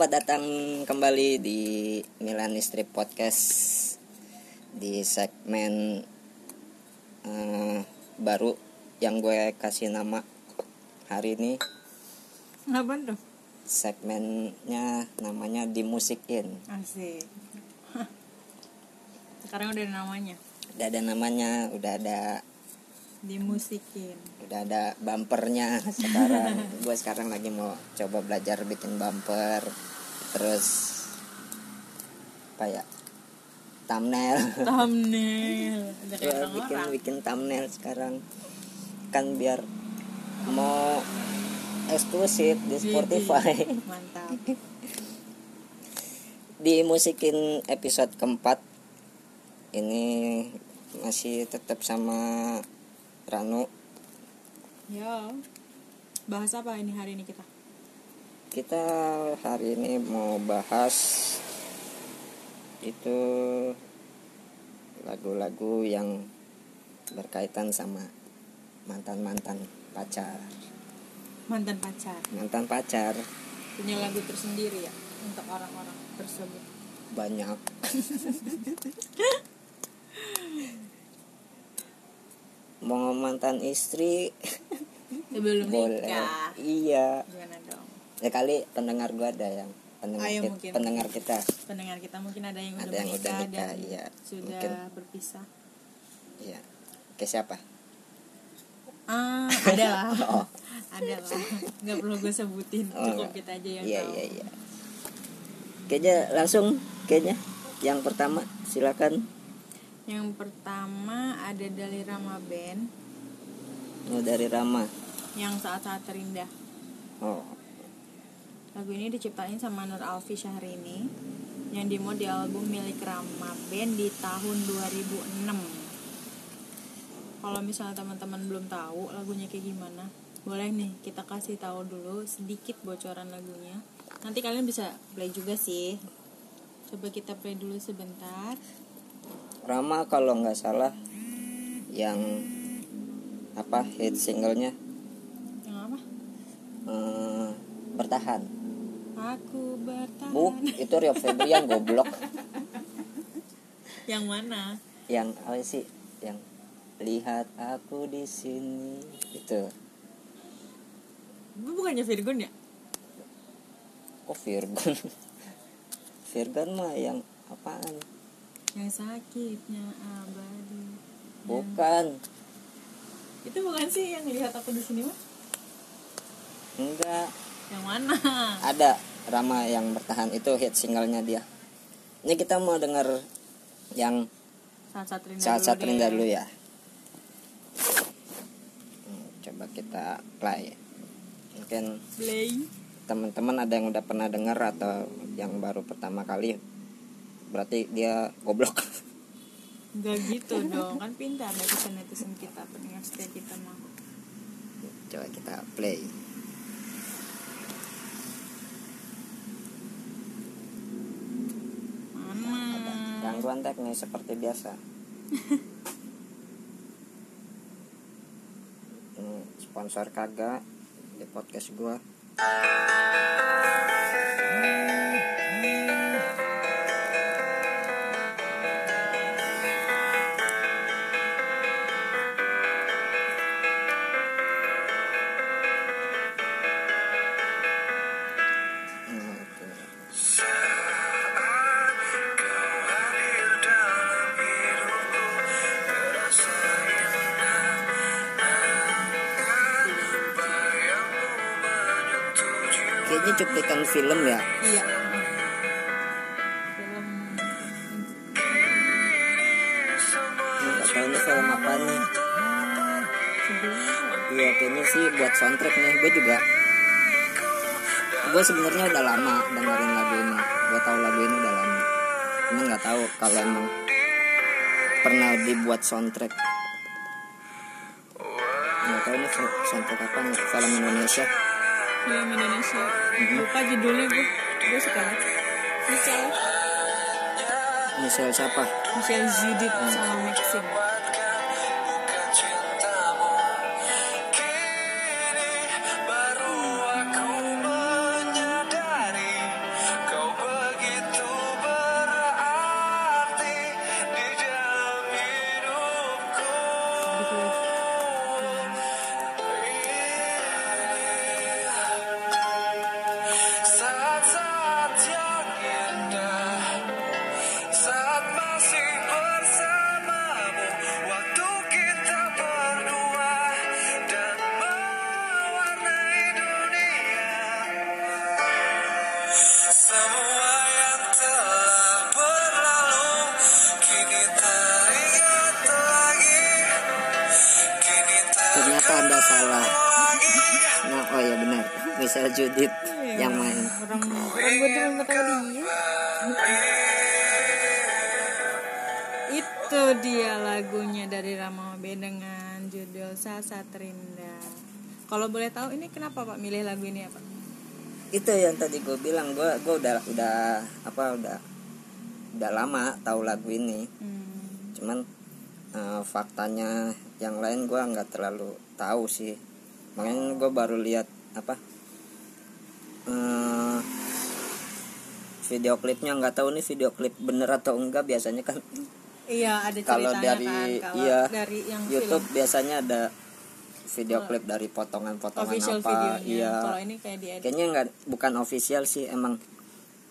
Selamat datang kembali di Milan Strip Podcast di segmen eh, baru yang gue kasih nama hari ini Apa tuh? segmennya namanya dimusikin Asik. Sekarang udah ada namanya. udah ada namanya udah ada Dimusikin. udah ada bumpernya sekarang gue sekarang lagi mau coba belajar bikin bumper terus apa ya thumbnail Thumbnail. Kayak bikin orang-orang. bikin thumbnail sekarang kan biar mau eksklusif di Spotify Mantap. di musikin episode keempat ini masih tetap sama Ranu Yo. Bahas apa ini hari ini kita? Kita hari ini mau bahas itu lagu-lagu yang berkaitan sama mantan-mantan pacar Mantan pacar. mantan pacar Punya lagu tersendiri ya untuk orang-orang tersebut. banyak mau mantan istri Sebelum boleh nikah. iya Gimana dong? Ya kali pendengar gua ada yang pendengar Ayo, kit- mungkin. pendengar kita Pendengar kita mungkin ada yang Ada udah yang udah nikah, dan iya. sudah Mungkin. berpisah. iya ke siapa Ah, ada lah. Oh. ada lah. Nggak perlu gue sebutin. Oh, Cukup enggak. kita aja yang iya tahu. iya iya kayaknya langsung kayaknya yang pertama silakan Yang pertama ada dari Rama Band oh, dari Rama yang saat-saat terindah. oh Lagu ini diciptain sama Nur Alfi Syahrini yang demo di album milik Rama Band di tahun 2006. Kalau misalnya teman-teman belum tahu lagunya kayak gimana, boleh nih kita kasih tahu dulu sedikit bocoran lagunya. Nanti kalian bisa play juga sih. Coba kita play dulu sebentar. Rama kalau nggak salah yang apa hit singlenya Yang apa? eh, bertahan Aku bertahan. bu itu Rio Febrian goblok Yang mana? yang apa sih yang lihat aku di sini itu Itu bukannya Virgon ya? kok Virgon Virgon mah yang apaan Yang sakitnya abadi. bukan Itu bukan sih yang lihat aku di sini mah? enggak Yang mana? ada Rama yang bertahan itu hit singlenya dia ini kita mau denger yang Saat-saat Rinda dulu Rinda deh. dulu ya Hmm, coba kita play mungkin Play. teman-teman ada yang udah pernah dengar atau yang baru pertama kali berarti dia goblok Enggak gitu dong, kan pintar netizen netizen kita, pendengar setia kita mah. coba kita play Mana? Gangguan teknis seperti biasa. Hmm, sponsor kagak di podcast gua Kayaknya cuplikan film ya. Iya. Film Nggak tahu ini film apa nih. Iya kayaknya sih buat soundtrack nih. Gue juga. Gue sebenarnya udah lama dengerin lagu ini. Gue tahu lagu ini udah lama. Cuman nggak tahu kalau emang pernah dibuat soundtrack. Nggak tahu ini so- soundtrack apa nih? Film Indonesia. Film Indonesia. Lupa judulnya gue. Gue suka banget. Michelle, Michelle siapa? Michelle Zidit Hmm. sama Maxim. Michelle Judith Iya, yang main. orang orang gue dulu dia. Itu dia lagunya dari Rama B dengan judul Sasa Terindah. Kalau boleh tahu ini kenapa pak milih lagu ini apa itu yang tadi gue bilang gue gue udah udah apa udah udah lama tahu lagu ini. Hmm. cuman eh, faktanya yang lain gue nggak terlalu tahu sih. Makanya gue baru lihat apa video klipnya nggak tahu nih video klip bener atau enggak biasanya kan iya ada kalau dari kan kalau iya dari yang YouTube film. biasanya ada video klip dari potongan-potongan official apa videonya iya. kalau ini kayak di kayaknya nggak bukan official sih emang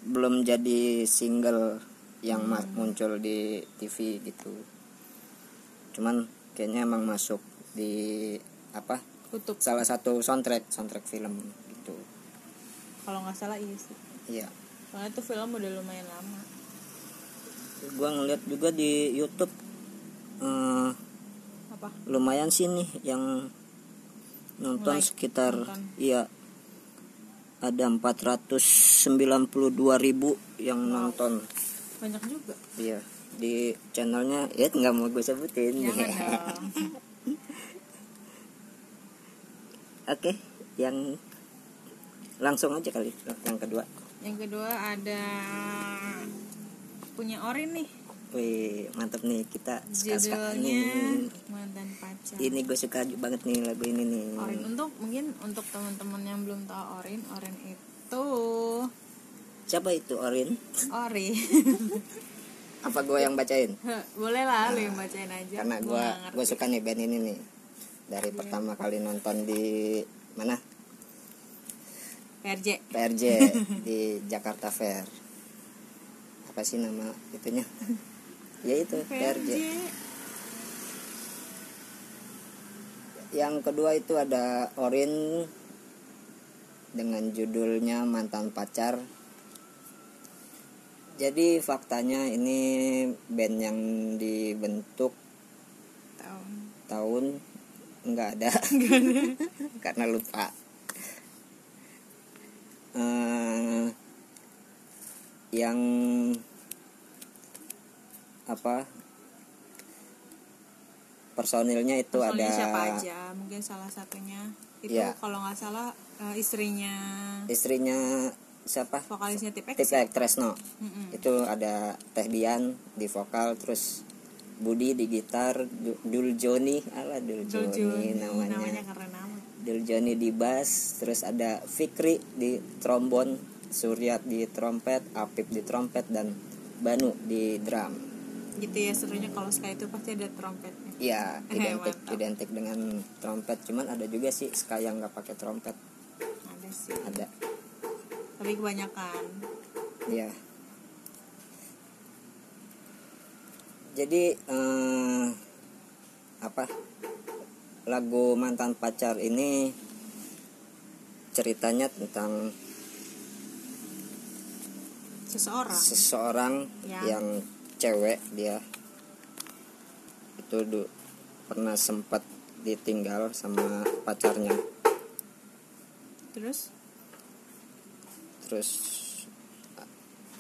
belum jadi single yang Hmm. muncul di TV gitu. Cuman kayaknya emang masuk di apa kutub. salah satu soundtrack soundtrack film gitu. Kalau nggak salah iya sih. Iya soalnya itu film udah lumayan lama. Gua ngeliat juga di YouTube eh, apa? lumayan sih nih yang nonton Like, sekitar nonton. iya ada 492 ribu yang nonton. Banyak juga. Iya di channelnya ya nggak mau gue sebutin. Dong. Oke yang langsung aja kali yang kedua yang kedua ada punya Orin nih. Wih mantep nih kita judulnya ini mantan pacar. Ini gue suka banget nih lagu ini nih. Orin untuk mungkin untuk teman-teman yang belum tahu Orin Orin itu siapa itu Orin? Ori. Apa gue yang bacain? Boleh lah lu yang bacain aja. Karena gue gue suka nih band ini nih. Dari pertama kali nonton di mana PRJ PRJ di Jakarta Fair. Apa sih nama itunya? Ya itu PRJ PRJ yang kedua itu ada Orin dengan judulnya mantan pacar. Jadi faktanya ini band yang dibentuk tahun. tahun nggak ada. Karena lupa Eh, yang apa? Personilnya itu Personilnya ada siapa aja? Mungkin salah satunya. Itu Iya. kalau nggak salah eh, istrinya istrinya siapa? Vokalisnya Tipek Tresno. Mm-mm. itu ada Teh Dian di vokal terus Budi di gitar Du- Dul Joni. Ala Dul Dul Joni namanya, namanya keren amat Dul Joni di bass terus ada Fikri di trombon Suryat di trompet Apip di trompet dan Banu di drum. Gitu ya serunya kalau Sky itu pasti ada trompetnya. Ya Eh, identik identik dengan trompet. Cuman ada juga sih Sky yang nggak pakai trompet. Ada sih. Ada. Tapi kebanyakan. Ya jadi eh, apa lagu mantan pacar ini ceritanya tentang seseorang. seseorang Ya. yang cewek dia. Itu du- pernah sempat ditinggal sama pacarnya. Terus? Terus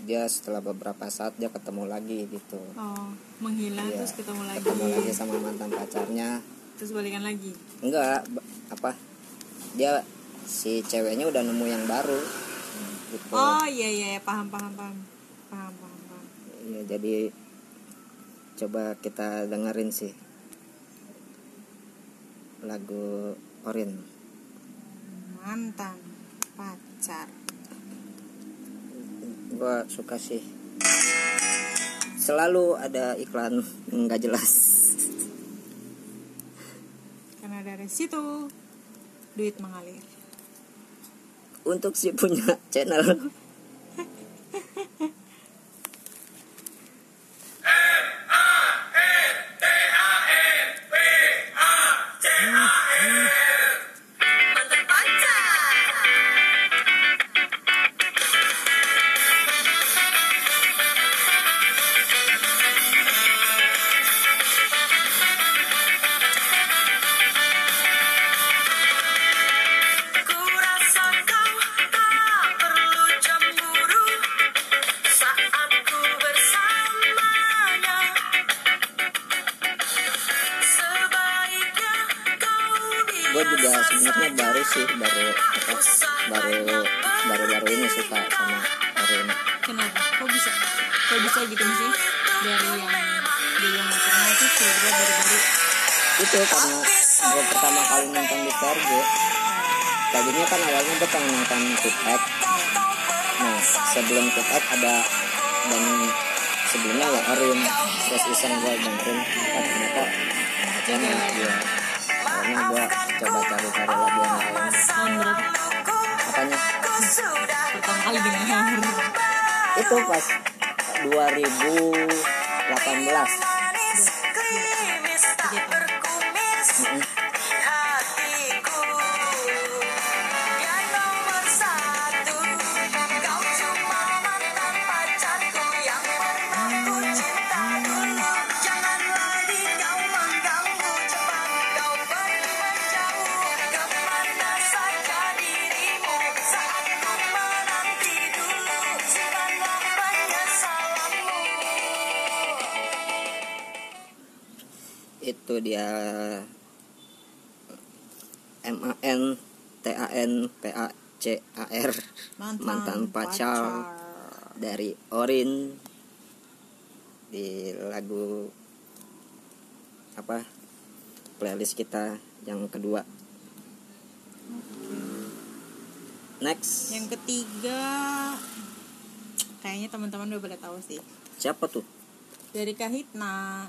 dia setelah beberapa saat dia ketemu lagi gitu. Oh menghilang Iya, terus ketemu lagi. ketemu lagi sama mantan pacarnya terus balikan lagi? Enggak apa? Dia si ceweknya udah nemu yang baru. Gitu. Oh iya iya iya, paham paham paham. Paham paham paham. Ya jadi coba kita dengerin sih lagu Orin. Mantan pacar. Gua suka sih. Selalu ada iklan nggak jelas karena dari situ. Duit mengalir. Untuk si punya channel itu karena gue pertama kali nonton di PRJ tadinya kan awalnya gue pengen nonton Tupac nah sebelum Tupac ada dan sebelumnya ya Orin. Terus iseng gue dengerin oh, ternyata enak dia karena gue coba cari-cari lagu yang lain. Apanya? Pertama kali dengar itu pas 2018 A C A R mantan pacar dari Orin di lagu apa playlist kita yang kedua. Next. Yang ketiga kayaknya teman-teman udah pada tahu sih. Siapa tuh? Dari Kahitna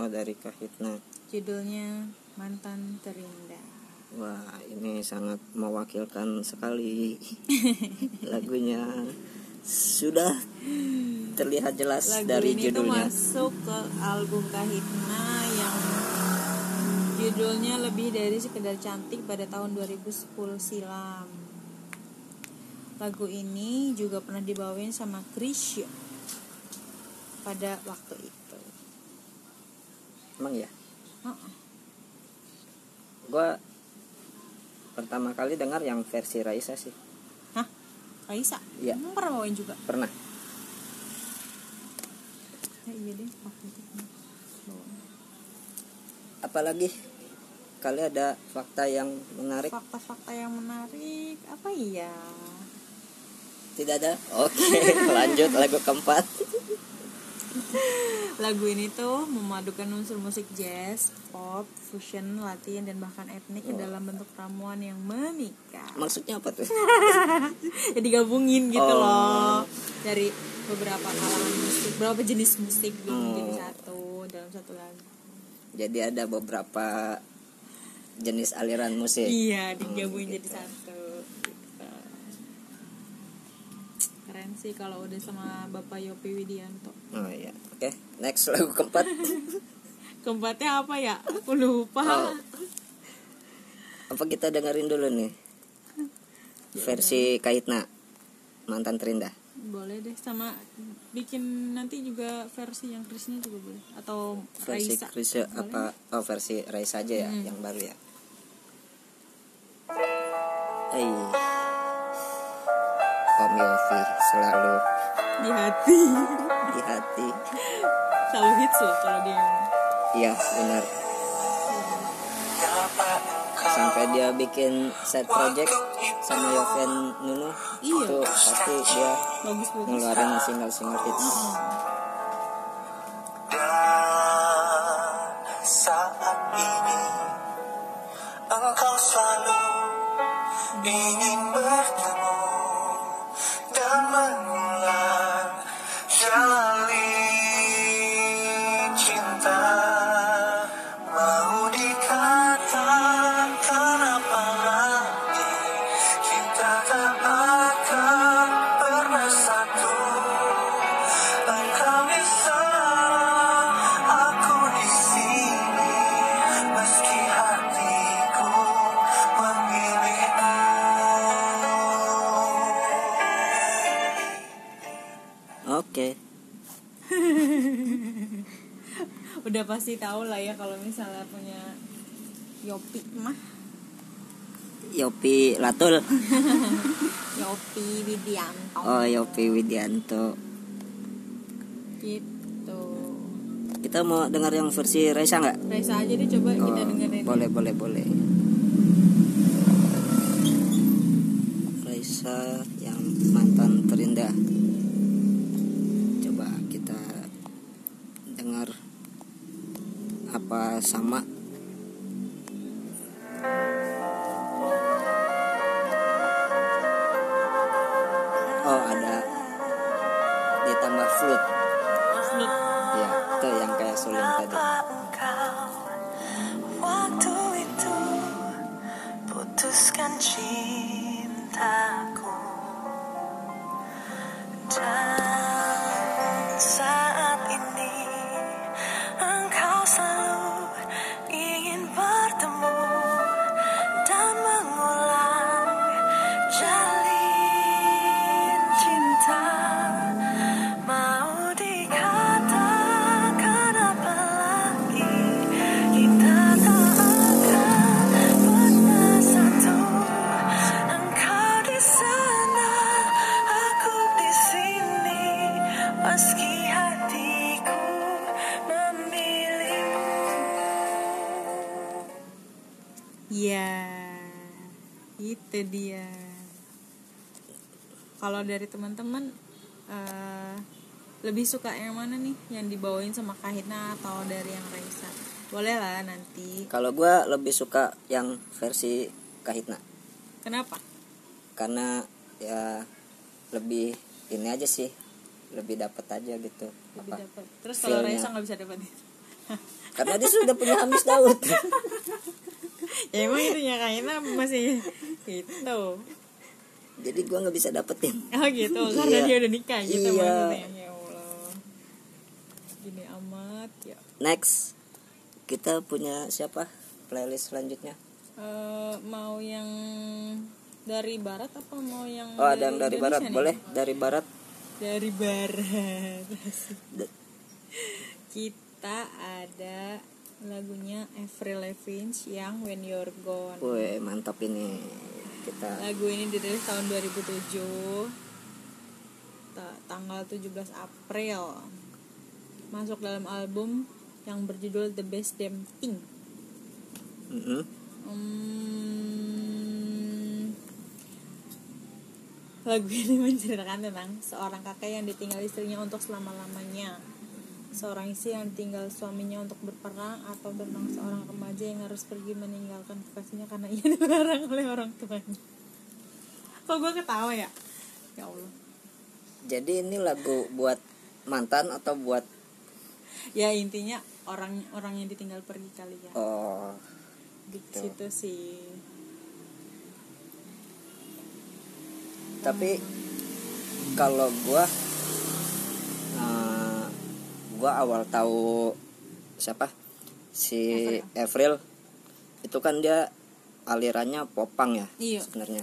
oh dari Kahitna judulnya mantan terindah wah ini sangat mewakilkan sekali lagunya. Sudah terlihat jelas lagu dari ini tuh judulnya. masuk ke album Kahitna yang judulnya lebih dari sekedar cantik pada tahun 2010 silam. Lagu ini juga pernah dibawain sama Krisya pada waktu itu. Emang ya Heeh. gue pertama kali dengar yang versi Raisa sih Hah? Raisa? Iya. Emang pernah bawain juga? pernah Ya, iya deh waktu itu apalagi kali ada fakta yang menarik Fakta-fakta yang menarik apa iya? tidak ada oke lanjut lagu keempat Lagu ini tuh memadukan unsur musik jazz, pop, fusion, latin, dan bahkan etnik Oh. dalam bentuk ramuan yang memikat. maksudnya apa tuh Ya digabungin gitu Oh. loh dari beberapa kalangan musik, beberapa jenis musik gitu Oh. jadi satu dalam satu lagu. jadi ada beberapa jenis aliran musik Iya, digabungin gitu. jadi satu. Gitu. Keren sih kalau udah sama Bapak Yopi Widianto. oh iya oke next lagu keempat Keempatnya apa ya? Aku lupa. Oh. apa kita dengerin dulu nih versi Kaitna mantan terindah Boleh deh sama bikin nanti juga versi yang Krisnya juga boleh atau versi Raisa. Boleh. apa oh versi Raisa aja ya Hmm. yang baru ya Eh Om Yofi selalu di hati. di hati Selalu hits loh kalau dia. iya benar sampai dia bikin set project sama Yofen Nuno Iya. itu pasti dia Bagus bagus. ngeluarin single-single hits Dan Yopi Latul. Yopi Widianto. Oh Yopi Widianto. Gitu. Kita mau dengar yang versi Reza nggak? Reza aja deh coba oh, kita dengerin. boleh boleh boleh. Reza yang mantan terindah. Coba kita dengar apa sama Kalau dari teman-teman eh, lebih suka yang mana nih? Yang dibawain sama Kahitna atau dari yang Raisa? Boleh lah nanti. kalau gua lebih suka yang versi kahitna Kenapa? karena ya lebih ini aja sih lebih dapat aja gitu Lebih apa dapat. Terus kalau. Raisa nggak bisa dapat. karena dia sudah punya Hamis Daud ya emang itu ya Kahitna masih itu. Jadi gua nggak bisa dapetin Oh gitu, karena Iya. dia udah nikah gitu Iya. maksudnya. Ya Allah. Gini amat ya. next kita punya siapa playlist selanjutnya Eh, mau yang dari barat apa mau yang oh ada yang dari Indonesia barat nih? boleh dari barat dari barat kita ada lagunya Avril Lavigne yang When You're Gone Woi mantap ini kita lagu ini dirilis tahun 2007 Ta- tanggal 17 April. Masuk dalam album yang berjudul The Best Damn Thing. Mm-mm. Hmm, lagu ini menceritakan tentang seorang kakek yang ditinggal istrinya untuk selama-lamanya seorang istri yang ditinggal suaminya untuk berperang atau tentang seorang remaja yang harus pergi meninggalkan kekasihnya karena ia dilarang oleh orang tuanya. Kok gue ketawa ya? Ya Allah. Jadi ini lagu buat mantan atau buat ya intinya orang orang yang ditinggal pergi kali ya. Oh di situ sih. Tapi kalau gua eh, gua awal tahu siapa? Si Avril. Itu kan dia alirannya popang ya Iya. sebenarnya.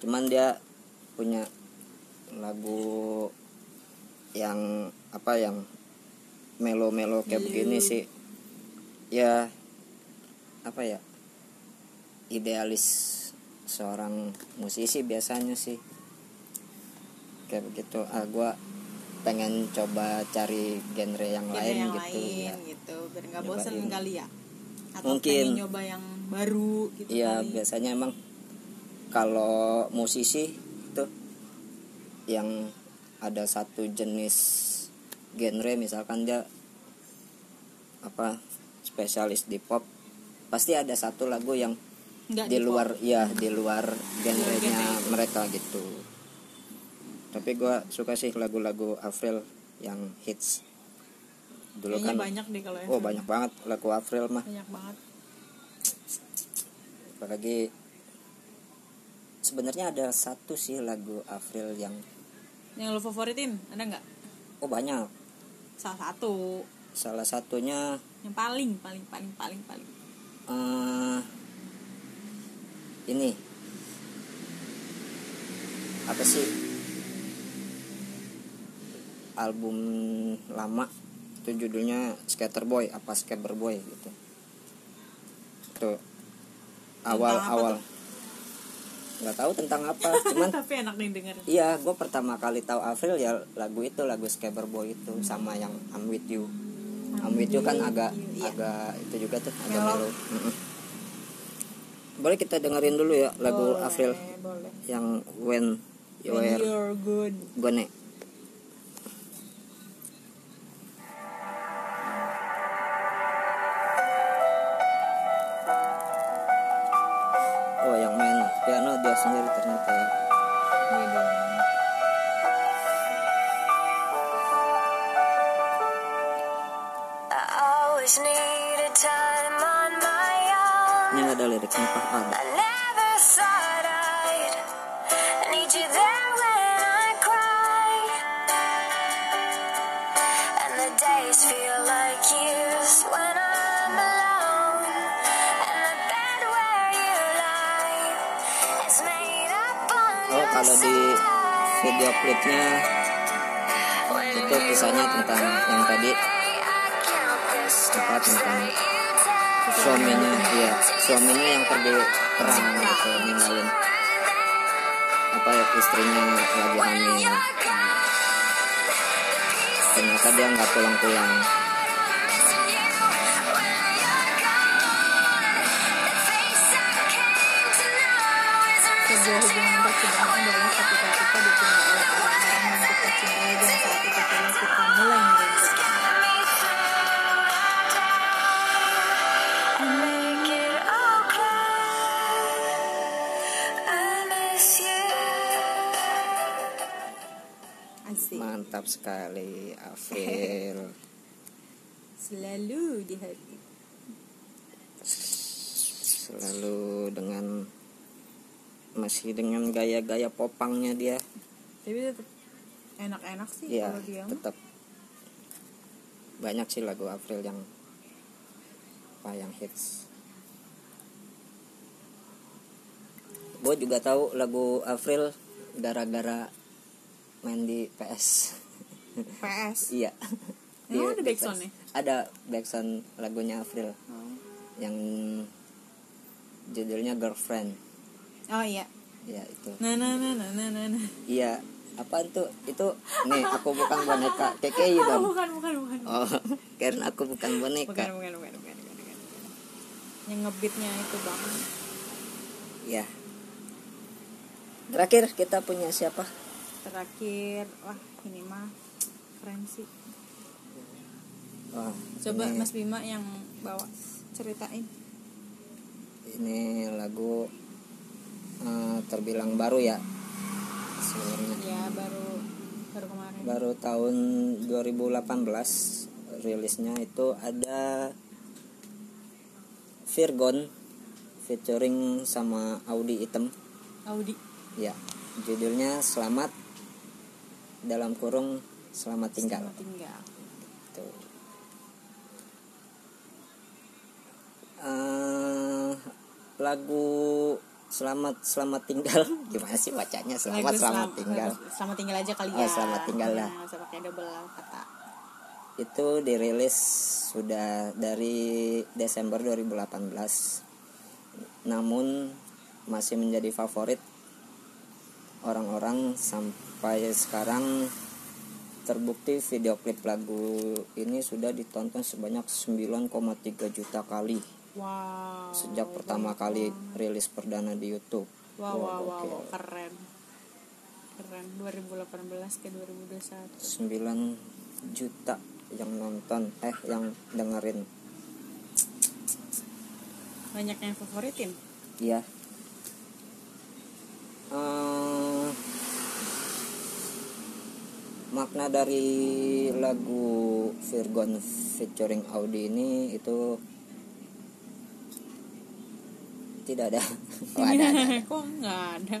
Cuman dia punya lagu yang apa yang melo-melo kayak begini sih. Ya apa ya? Idealis seorang musisi biasanya sih. Kayak begitu. Ah gue pengen coba cari genre yang Genre lain yang gitu lain ya. gitu biar nggak bosan kali ya atau Mungkin. pengen nyoba yang baru gitu Iya kali. biasanya emang kalau musisi itu yang ada satu jenis genre misalkan dia apa spesialis di pop pasti ada satu lagu yang Nggak di di luar ya di luar genrenya mereka gitu tapi gua suka sih lagu-lagu Avril yang hits. Dulu Kayaknya kan banyak deh kalau oh banyak banget lagu Avril mah. Banyak banget. Apalagi sebenarnya ada satu sih lagu Avril yang yang lo favoritin ada nggak? Oh banyak. Salah satu. Salah satunya yang paling paling paling paling paling. Eh ini. Apa sih album lama itu judulnya Skater Boy apa Skater Boy gitu. Itu awal apa awal. nggak tahu tentang apa cuman tapi enak nih denger Iya, gue pertama kali tahu Avril ya lagu itu lagu Skater Boy itu sama yang I'm With You. I'm With You kan agak You, iya. agak itu juga tuh agak melo. Boleh kita dengerin dulu ya lagu Boleh, Avril? boleh. Yang When When Were you're good. Gone. Kalau di video klipnya itu kisahnya tentang yang tadi. Apa tentang suaminya iya suaminya yang pergi perang gitu ninggalin apa ya istrinya lagi hamil. Ternyata dia nggak pulang-pulang. Sebuah hubungan percintaan adalah ketika kita ditinggal oleh orang-orang yang kita cintai dan saat itu pula kita mulai merenggut. Mantap sekali April Selalu di hati. selalu dengan masih dengan gaya-gaya popangnya dia Tapi tetap enak-enak sih ya kalau dia. tetap banyak sih lagu April yang apa yang hits gue juga tahu lagu April gara-gara main di PS PS. iya Emang ada Di- di backsound PS. ya? ada backsound lagunya April Oh. yang judulnya Girlfriend Oh iya. Ya itu Nah nah nah nah nah nah. nah. iya apa tuh itu nih aku bukan boneka KKI Oh, dong bukan bukan bukan. oh karena aku bukan Bukan boneka bukan bukan bukan bukan. bukan. Yang ngebeatnya itu bang. ya terakhir kita punya siapa Terakhir, wah ini mah keren sih. Wah, Coba ini, Mas Bima yang bawa ceritain. ini lagu eh, terbilang baru ya sebenarnya Ya baru baru kemarin. baru tahun 2018 rilisnya itu ada Virgon featuring sama Audi Item Audi. ya judulnya Selamat dalam kurung Selamat tinggal Selamat tinggal. Tuh. Eh, lagu Selamat Selamat tinggal gimana sih bacanya Selamat Lagu Selamat selam- tinggal lagu Selamat tinggal aja kali Oh, ya. selamat tinggal lah. Pakai double kata. itu dirilis sudah dari Desember 2018 namun masih menjadi favorit orang-orang sampai sekarang terbukti video klip lagu ini sudah ditonton sebanyak 9,3 juta kali Wow. sejak pertama kali rilis perdana di YouTube. Wow wow wow, gokil. wow. keren. Keren 2018 ke 2021. 9 juta yang nonton eh yang dengerin Banyak yang favoritin. Iya. Eh, makna dari lagu Virgon featuring Audi ini itu tidak ada. Oh, ada, ada, ada. Kok nggak ada?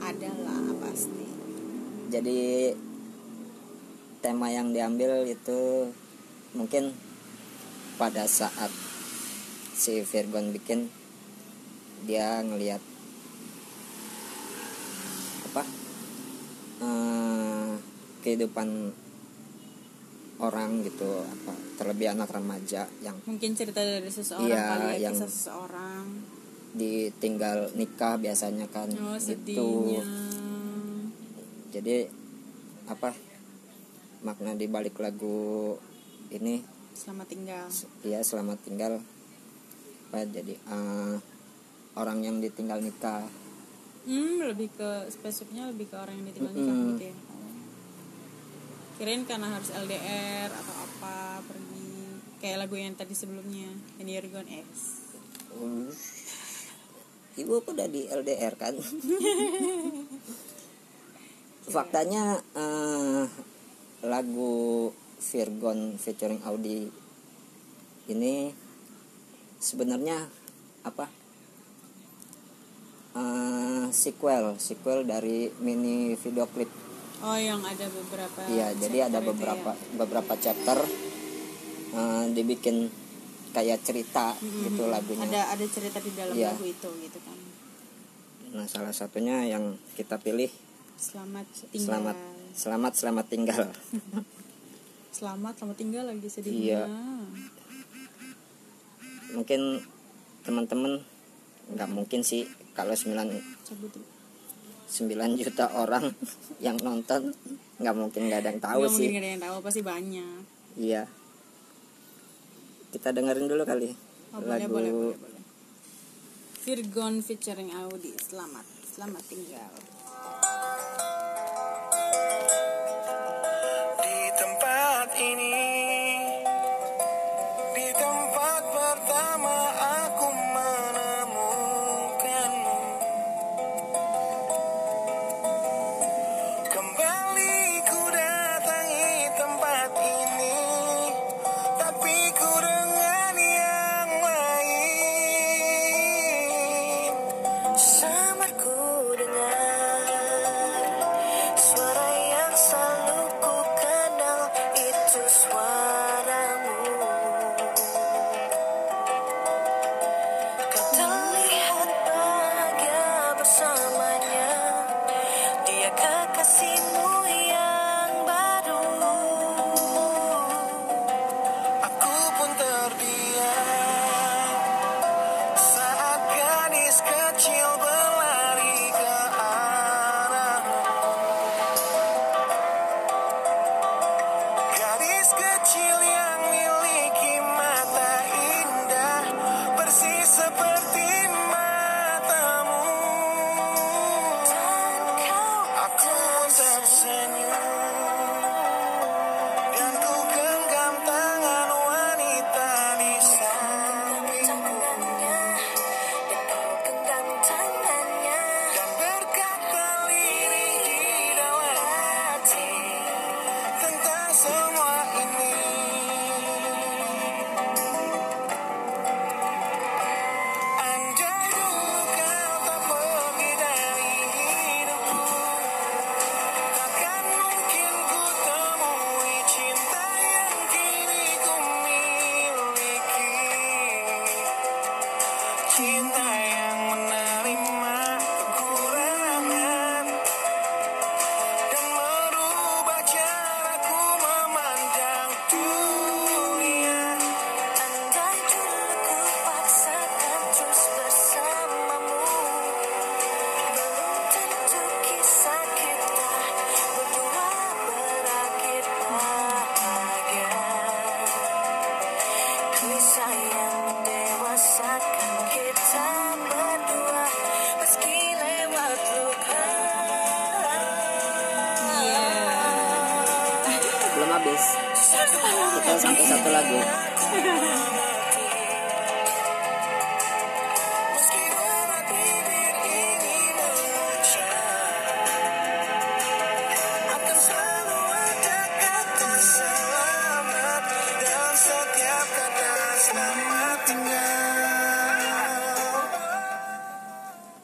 Ada lah pasti. Jadi tema yang diambil itu mungkin pada saat si Virgon bikin dia ngelihat apa eh, kehidupan orang gitu apa terlebih anak remaja yang Mungkin cerita dari seseorang Iya, kali ya yang- kisah seseorang. Ditinggal nikah biasanya kan Oh gitu sedihnya. jadi apa makna di balik lagu ini Selamat tinggal. ya selamat tinggal apa jadi eh, orang yang ditinggal nikah Hmm, lebih ke spesifiknya lebih ke orang yang ditinggal nikah Mm-mm. gitu ya. Kirain karena harus LDR atau apa pergi kayak lagu yang tadi sebelumnya You're Gone X. ibu aku udah di LDR kan. Faktanya eh, lagu Virgon featuring Audi ini sebenarnya apa? Eh, sequel sequel dari mini video klip. Oh yang ada beberapa Iya, jadi ada beberapa ya. beberapa chapter eh, dibikin kayak cerita gitu lagunya. ada ada cerita di dalam Iya. lagu itu gitu kan Nah, salah satunya yang kita pilih selamat tinggal selamat selamat selamat tinggal. selamat selamat tinggal lagi Iya. sedihnya Mungkin teman-teman nggak mungkin sih kalau 9 cabut dulu. 9 juta orang yang nonton nggak mungkin nggak ada yang tahu Nggak sih. mungkin ada yang tahu pasti banyak Iya. Kita dengerin dulu kali oh, boleh lagu boleh boleh boleh. Virgon featuring Audi. Selamat selamat tinggal. Di tempat ini tinggal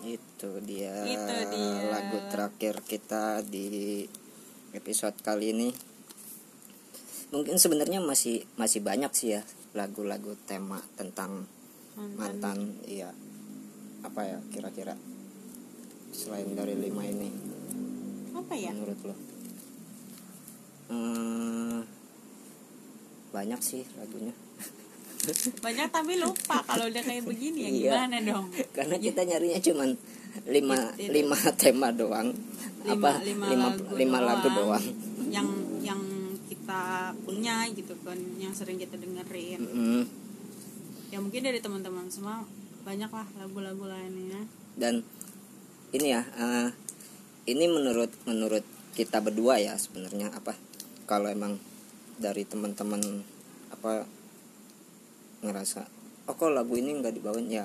Itu dia, Itu dia. lagu terakhir kita di episode kali ini. Mungkin sebenarnya masih masih banyak sih ya lagu-lagu tema tentang mantan, iya. Apa ya kira-kira selain dari lima ini apa ya menurut lo? Hmm, banyak sih lagunya. banyak tapi lupa kalau udah kayak begini ya Iya. gimana dong Karena kita nyarinya cuman lima itu. lima tema doang. lima, apa lima, lima, lagu, lima lagu doang. Kita punya gitu kan yang sering kita dengerin Mm-mm. ya mungkin dari teman-teman semua banyak lah lagu-lagu lainnya dan ini ya eh, ini menurut menurut kita berdua ya sebenarnya apa kalau emang dari teman-teman apa ngerasa oh kok lagu ini nggak dibawain ya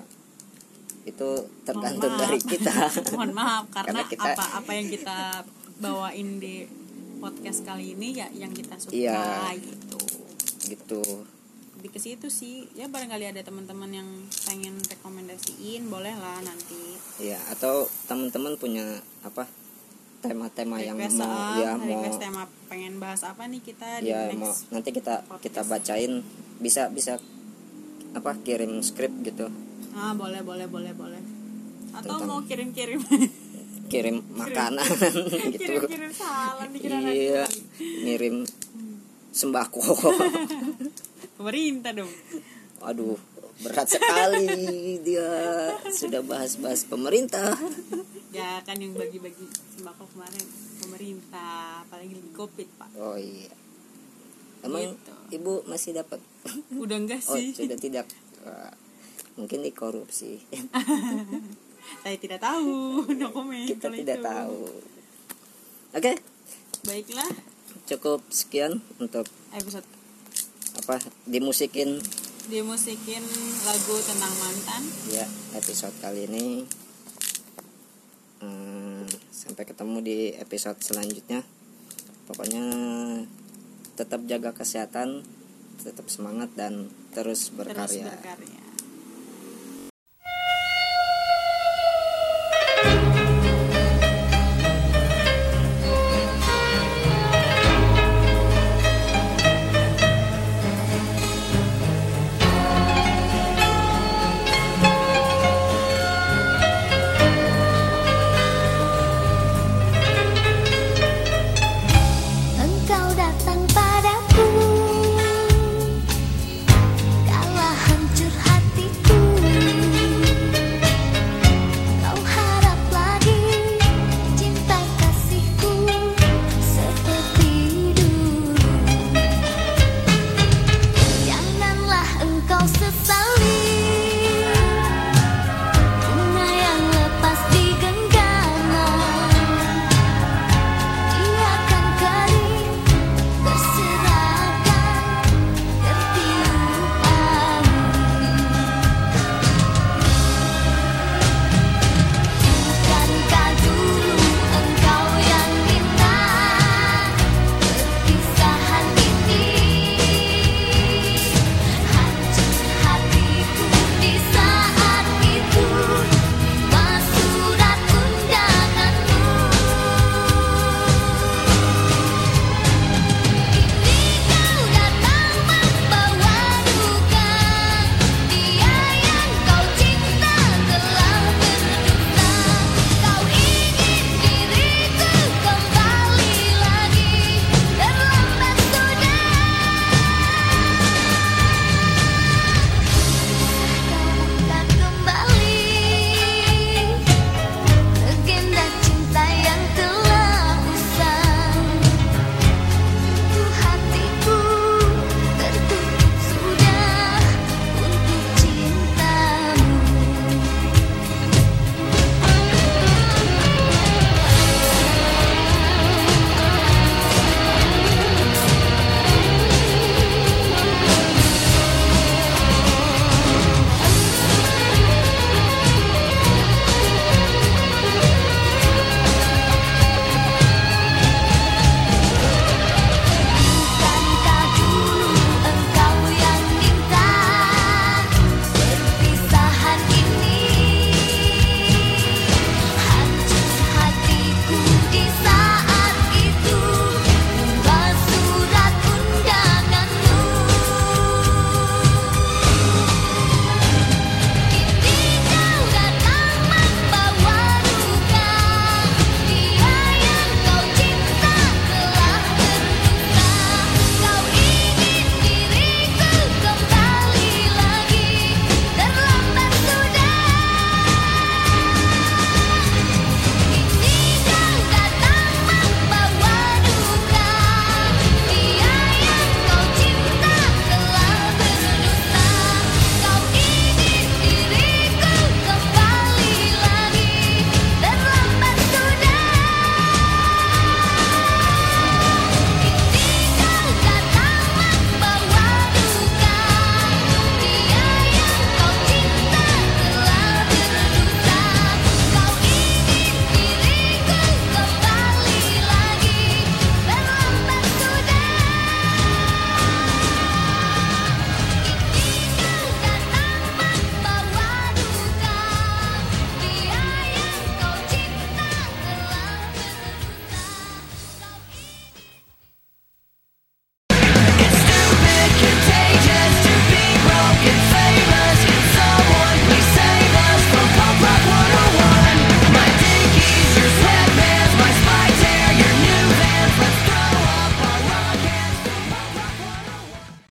itu tergantung Mohon maaf. dari kita mohon maaf karena, Karena kita- apa apa yang kita bawain di podcast kali ini ya yang kita suka Iya. gitu. Gitu. Lebih ke situ sih. Ya barangkali ada teman-teman yang pengen rekomendasiin boleh lah nanti. Ya atau teman-teman punya apa tema-tema yang mau ah, ya mau tema pengen bahas apa nih kita di ya next mau nanti kita podcast. kita bacain. Bisa bisa apa kirim skrip gitu. Ah boleh boleh boleh boleh. Atau Tentang- mau kirim-kirim kirim makanan gitu. Kirim-kirim salam dikira iya ngirim sembako. Pemerintah dong. Aduh berat sekali dia sudah bahas-bahas pemerintah. Ya kan yang bagi-bagi sembako kemarin pemerintah apalagi lagi covid pak. Oh iya. Emang Gitu. ibu masih dapat? Udah enggak oh sih. sudah tidak. Wah, mungkin dikorupsi saya tidak tahu no comment kita kalau tidak itu. tahu. Oke. Baiklah. Cukup sekian untuk episode. apa dimusikin. Dimusikin lagu tentang mantan. Ya episode kali ini. Hmm, sampai ketemu di episode selanjutnya. Pokoknya tetap jaga kesehatan tetap semangat dan terus terus berkarya. berkarya